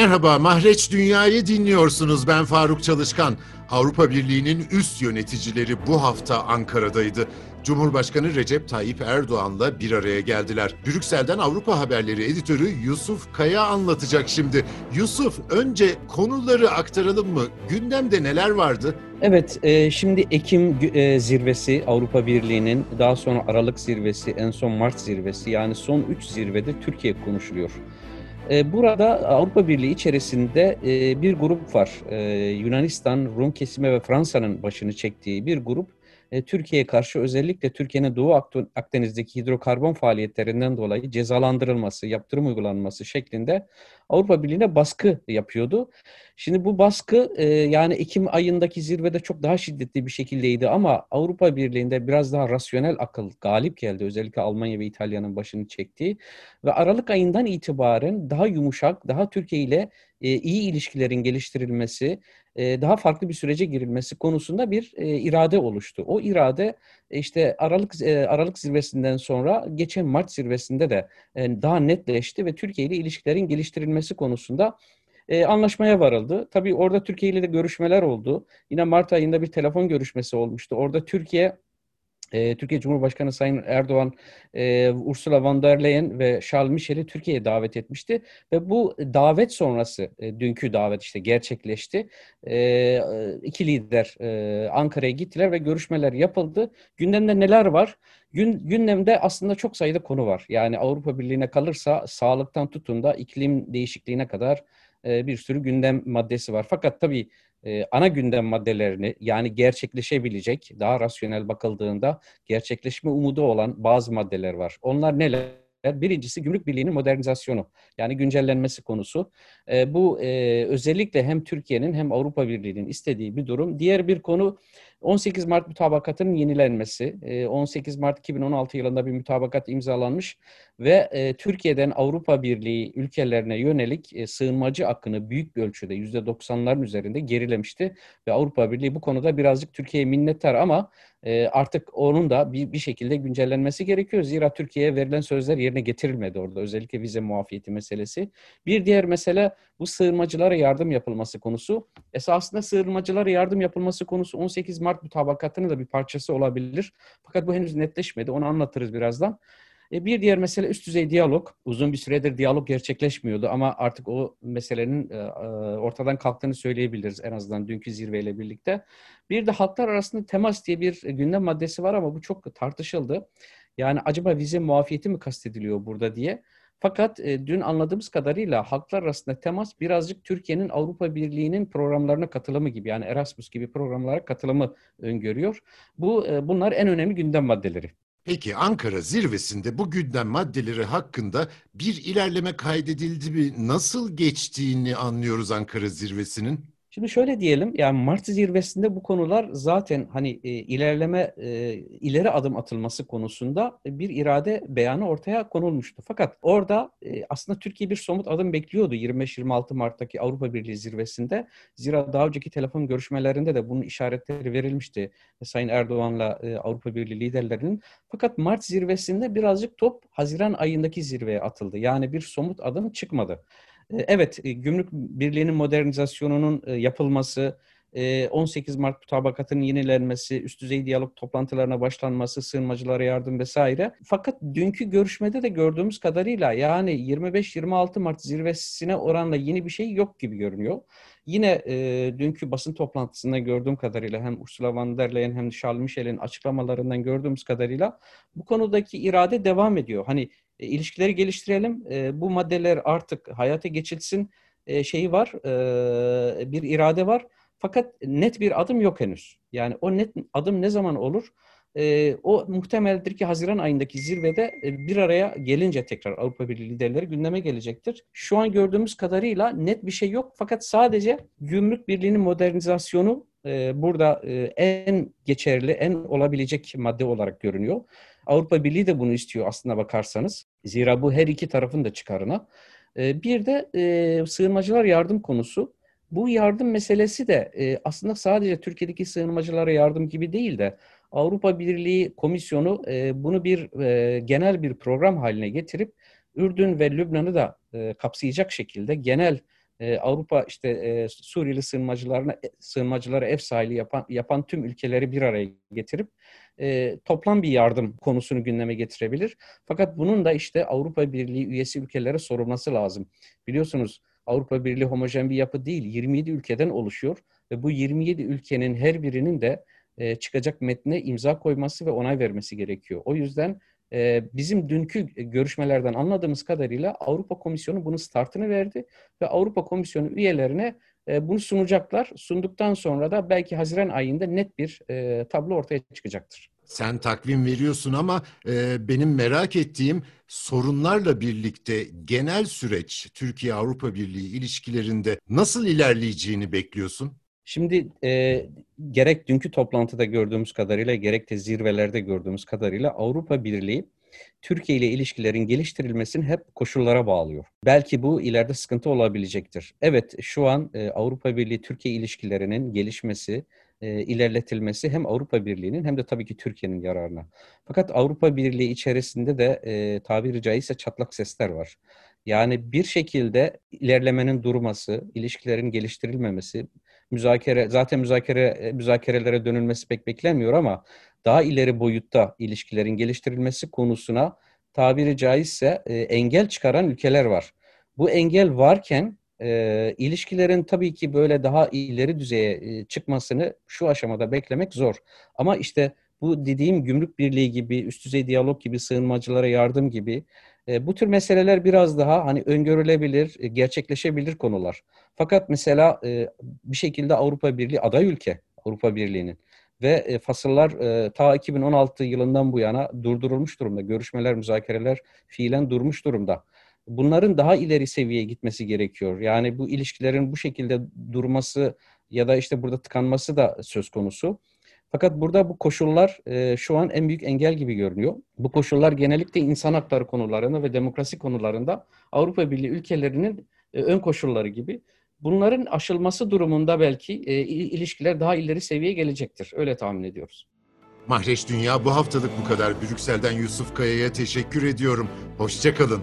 Merhaba, Mahreç Dünya'yı dinliyorsunuz. Ben Faruk Çalışkan. Avrupa Birliği'nin üst yöneticileri bu hafta Ankara'daydı. Cumhurbaşkanı Recep Tayyip Erdoğan'la bir araya geldiler. Brüksel'den Avrupa Haberleri editörü Yusuf Kaya anlatacak şimdi. Yusuf, önce konuları aktaralım mı? Gündemde neler vardı? Evet, e, şimdi Ekim e, zirvesi Avrupa Birliği'nin, daha sonra Aralık zirvesi, en son Mart zirvesi yani son 3 zirvede Türkiye konuşuluyor. E, burada Avrupa Birliği içerisinde e, bir grup var. E, Yunanistan, Rum kesimi ve Fransa'nın başını çektiği bir grup e, Türkiye'ye karşı özellikle Türkiye'nin Doğu Akdeniz'deki hidrokarbon faaliyetlerinden dolayı cezalandırılması, yaptırım uygulanması şeklinde Avrupa Birliği'ne baskı yapıyordu. Şimdi bu baskı e, yani Ekim ayındaki zirvede çok daha şiddetli bir şekildeydi ama Avrupa Birliği'nde biraz daha rasyonel akıl galip geldi. Özellikle Almanya ve İtalya'nın başını çektiği ve Aralık ayından itibaren daha yumuşak, daha Türkiye ile e, iyi ilişkilerin geliştirilmesi, daha farklı bir sürece girilmesi konusunda bir e, irade oluştu. O irade işte Aralık Aralık zirvesinden sonra geçen Mart zirvesinde de daha netleşti ve Türkiye ile ilişkilerin geliştirilmesi konusunda anlaşmaya varıldı. Tabii orada Türkiye ile de görüşmeler oldu. Yine Mart ayında bir telefon görüşmesi olmuştu. Orada Türkiye e, Türkiye Cumhurbaşkanı Sayın Erdoğan, e, Ursula von der Leyen ve Charles Michel'i Türkiye'ye davet etmişti. Ve bu davet sonrası, e, dünkü davet işte gerçekleşti. E, iki lider e, Ankara'ya gittiler ve görüşmeler yapıldı. Gündemde neler var? Gün, gündemde aslında çok sayıda konu var. Yani Avrupa Birliği'ne kalırsa sağlıktan tutun da iklim değişikliğine kadar e, bir sürü gündem maddesi var. Fakat tabii e, ana gündem maddelerini yani gerçekleşebilecek daha rasyonel bakıldığında gerçekleşme umudu olan bazı maddeler var. Onlar neler? Birincisi gümrük birliğinin modernizasyonu yani güncellenmesi konusu. E, bu e, özellikle hem Türkiye'nin hem Avrupa Birliği'nin istediği bir durum. Diğer bir konu 18 Mart mutabakatının yenilenmesi. 18 Mart 2016 yılında bir mutabakat imzalanmış ve e, Türkiye'den Avrupa Birliği ülkelerine yönelik e, sığınmacı akını büyük ölçüde %90'ların üzerinde gerilemişti ve Avrupa Birliği bu konuda birazcık Türkiye'ye minnettar ama e, artık onun da bir şekilde güncellenmesi gerekiyor. Zira Türkiye'ye verilen sözler yerine getirilmedi orada. Özellikle vize muafiyeti meselesi. Bir diğer mesele bu sığınmacılara yardım yapılması konusu. Esasında sığınmacılara yardım yapılması konusu 18 Mart mutabakatının da bir parçası olabilir. Fakat bu henüz netleşmedi. Onu anlatırız birazdan. E, bir diğer mesele üst düzey diyalog. Uzun bir süredir diyalog gerçekleşmiyordu ama artık o meselenin e, e, ortadan kalktığını söyleyebiliriz en azından dünkü zirveyle birlikte. Bir de halklar arasında temas diye bir gündem maddesi var ama bu çok tartışıldı. Yani acaba vize muafiyeti mi kastediliyor burada diye. Fakat e, dün anladığımız kadarıyla halklar arasında temas birazcık Türkiye'nin Avrupa Birliği'nin programlarına katılımı gibi yani Erasmus gibi programlara katılımı öngörüyor. Bu e, bunlar en önemli gündem maddeleri. Peki Ankara zirvesinde bu gündem maddeleri hakkında bir ilerleme kaydedildi mi? Nasıl geçtiğini anlıyoruz Ankara zirvesinin? Şimdi şöyle diyelim, yani Mart zirvesinde bu konular zaten hani e, ilerleme, e, ileri adım atılması konusunda bir irade beyanı ortaya konulmuştu. Fakat orada e, aslında Türkiye bir somut adım bekliyordu 25-26 Mart'taki Avrupa Birliği zirvesinde. Zira daha önceki telefon görüşmelerinde de bunun işaretleri verilmişti Sayın Erdoğan'la e, Avrupa Birliği liderlerinin. Fakat Mart zirvesinde birazcık top Haziran ayındaki zirveye atıldı. Yani bir somut adım çıkmadı. E, evet, e, gümrük birliğinin modernizasyonunun e, yapılması, 18 Mart mutabakatının yenilenmesi, üst düzey diyalog toplantılarına başlanması, sığınmacılara yardım vesaire. Fakat dünkü görüşmede de gördüğümüz kadarıyla yani 25-26 Mart zirvesine oranla yeni bir şey yok gibi görünüyor. Yine e, dünkü basın toplantısında gördüğüm kadarıyla hem Ursula von der Leyen hem Charles Michel'in açıklamalarından gördüğümüz kadarıyla bu konudaki irade devam ediyor. Hani e, ilişkileri geliştirelim, e, bu maddeler artık hayata geçilsin e, şeyi var, e, bir irade var. Fakat net bir adım yok henüz. Yani o net adım ne zaman olur? O muhtemeldir ki Haziran ayındaki zirvede bir araya gelince tekrar Avrupa Birliği liderleri gündeme gelecektir. Şu an gördüğümüz kadarıyla net bir şey yok. Fakat sadece gümrük birliğinin modernizasyonu burada en geçerli, en olabilecek madde olarak görünüyor. Avrupa Birliği de bunu istiyor aslında bakarsanız. Zira bu her iki tarafın da çıkarına. E, bir de e, sığınmacılar yardım konusu. Bu yardım meselesi de e, aslında sadece Türkiye'deki sığınmacılara yardım gibi değil de Avrupa Birliği Komisyonu e, bunu bir genel bir program haline getirip Ürdün ve Lübnan'ı da kapsayacak şekilde genel e, Avrupa işte e, Suriyeli sığınmacılarına sığınmacılara ev sahibi yapan yapan tüm ülkeleri bir araya getirip e, toplam bir yardım konusunu gündeme getirebilir. Fakat bunun da işte Avrupa Birliği üyesi ülkelere sorulması lazım. Biliyorsunuz Avrupa Birliği homojen bir yapı değil, 27 ülkeden oluşuyor ve bu 27 ülkenin her birinin de e, çıkacak metne imza koyması ve onay vermesi gerekiyor. O yüzden e, bizim dünkü görüşmelerden anladığımız kadarıyla Avrupa Komisyonu bunun startını verdi ve Avrupa Komisyonu üyelerine e, bunu sunacaklar. Sunduktan sonra da belki Haziran ayında net bir e, tablo ortaya çıkacaktır. Sen takvim veriyorsun ama e, benim merak ettiğim sorunlarla birlikte genel süreç Türkiye-Avrupa Birliği ilişkilerinde nasıl ilerleyeceğini bekliyorsun? Şimdi e, gerek dünkü toplantıda gördüğümüz kadarıyla gerek de zirvelerde gördüğümüz kadarıyla Avrupa Birliği Türkiye ile ilişkilerin geliştirilmesini hep koşullara bağlıyor. Belki bu ileride sıkıntı olabilecektir. Evet şu an e, Avrupa Birliği Türkiye ilişkilerinin gelişmesi, e, ilerletilmesi hem Avrupa Birliği'nin hem de tabii ki Türkiye'nin yararına. Fakat Avrupa Birliği içerisinde de e, tabiri caizse çatlak sesler var. Yani bir şekilde ilerlemenin durması, ilişkilerin geliştirilmemesi, müzakere zaten müzakere müzakerelere dönülmesi pek beklenmiyor ama daha ileri boyutta ilişkilerin geliştirilmesi konusuna tabiri caizse e, engel çıkaran ülkeler var. Bu engel varken e, ilişkilerin tabii ki böyle daha ileri düzeye e, çıkmasını şu aşamada beklemek zor. Ama işte bu dediğim gümrük birliği gibi, üst düzey diyalog gibi, sığınmacılara yardım gibi e, bu tür meseleler biraz daha hani öngörülebilir, e, gerçekleşebilir konular. Fakat mesela e, bir şekilde Avrupa Birliği aday ülke, Avrupa Birliği'nin ve fasıllar ta 2016 yılından bu yana durdurulmuş durumda. Görüşmeler, müzakereler fiilen durmuş durumda. Bunların daha ileri seviyeye gitmesi gerekiyor. Yani bu ilişkilerin bu şekilde durması ya da işte burada tıkanması da söz konusu. Fakat burada bu koşullar e, şu an en büyük engel gibi görünüyor. Bu koşullar genellikle insan hakları konularında ve demokrasi konularında Avrupa Birliği ülkelerinin e, ön koşulları gibi. Bunların aşılması durumunda belki e, ilişkiler daha ileri seviyeye gelecektir. Öyle tahmin ediyoruz. Mahreç Dünya bu haftalık bu kadar. Brüksel'den Yusuf Kaya'ya teşekkür ediyorum. Hoşçakalın.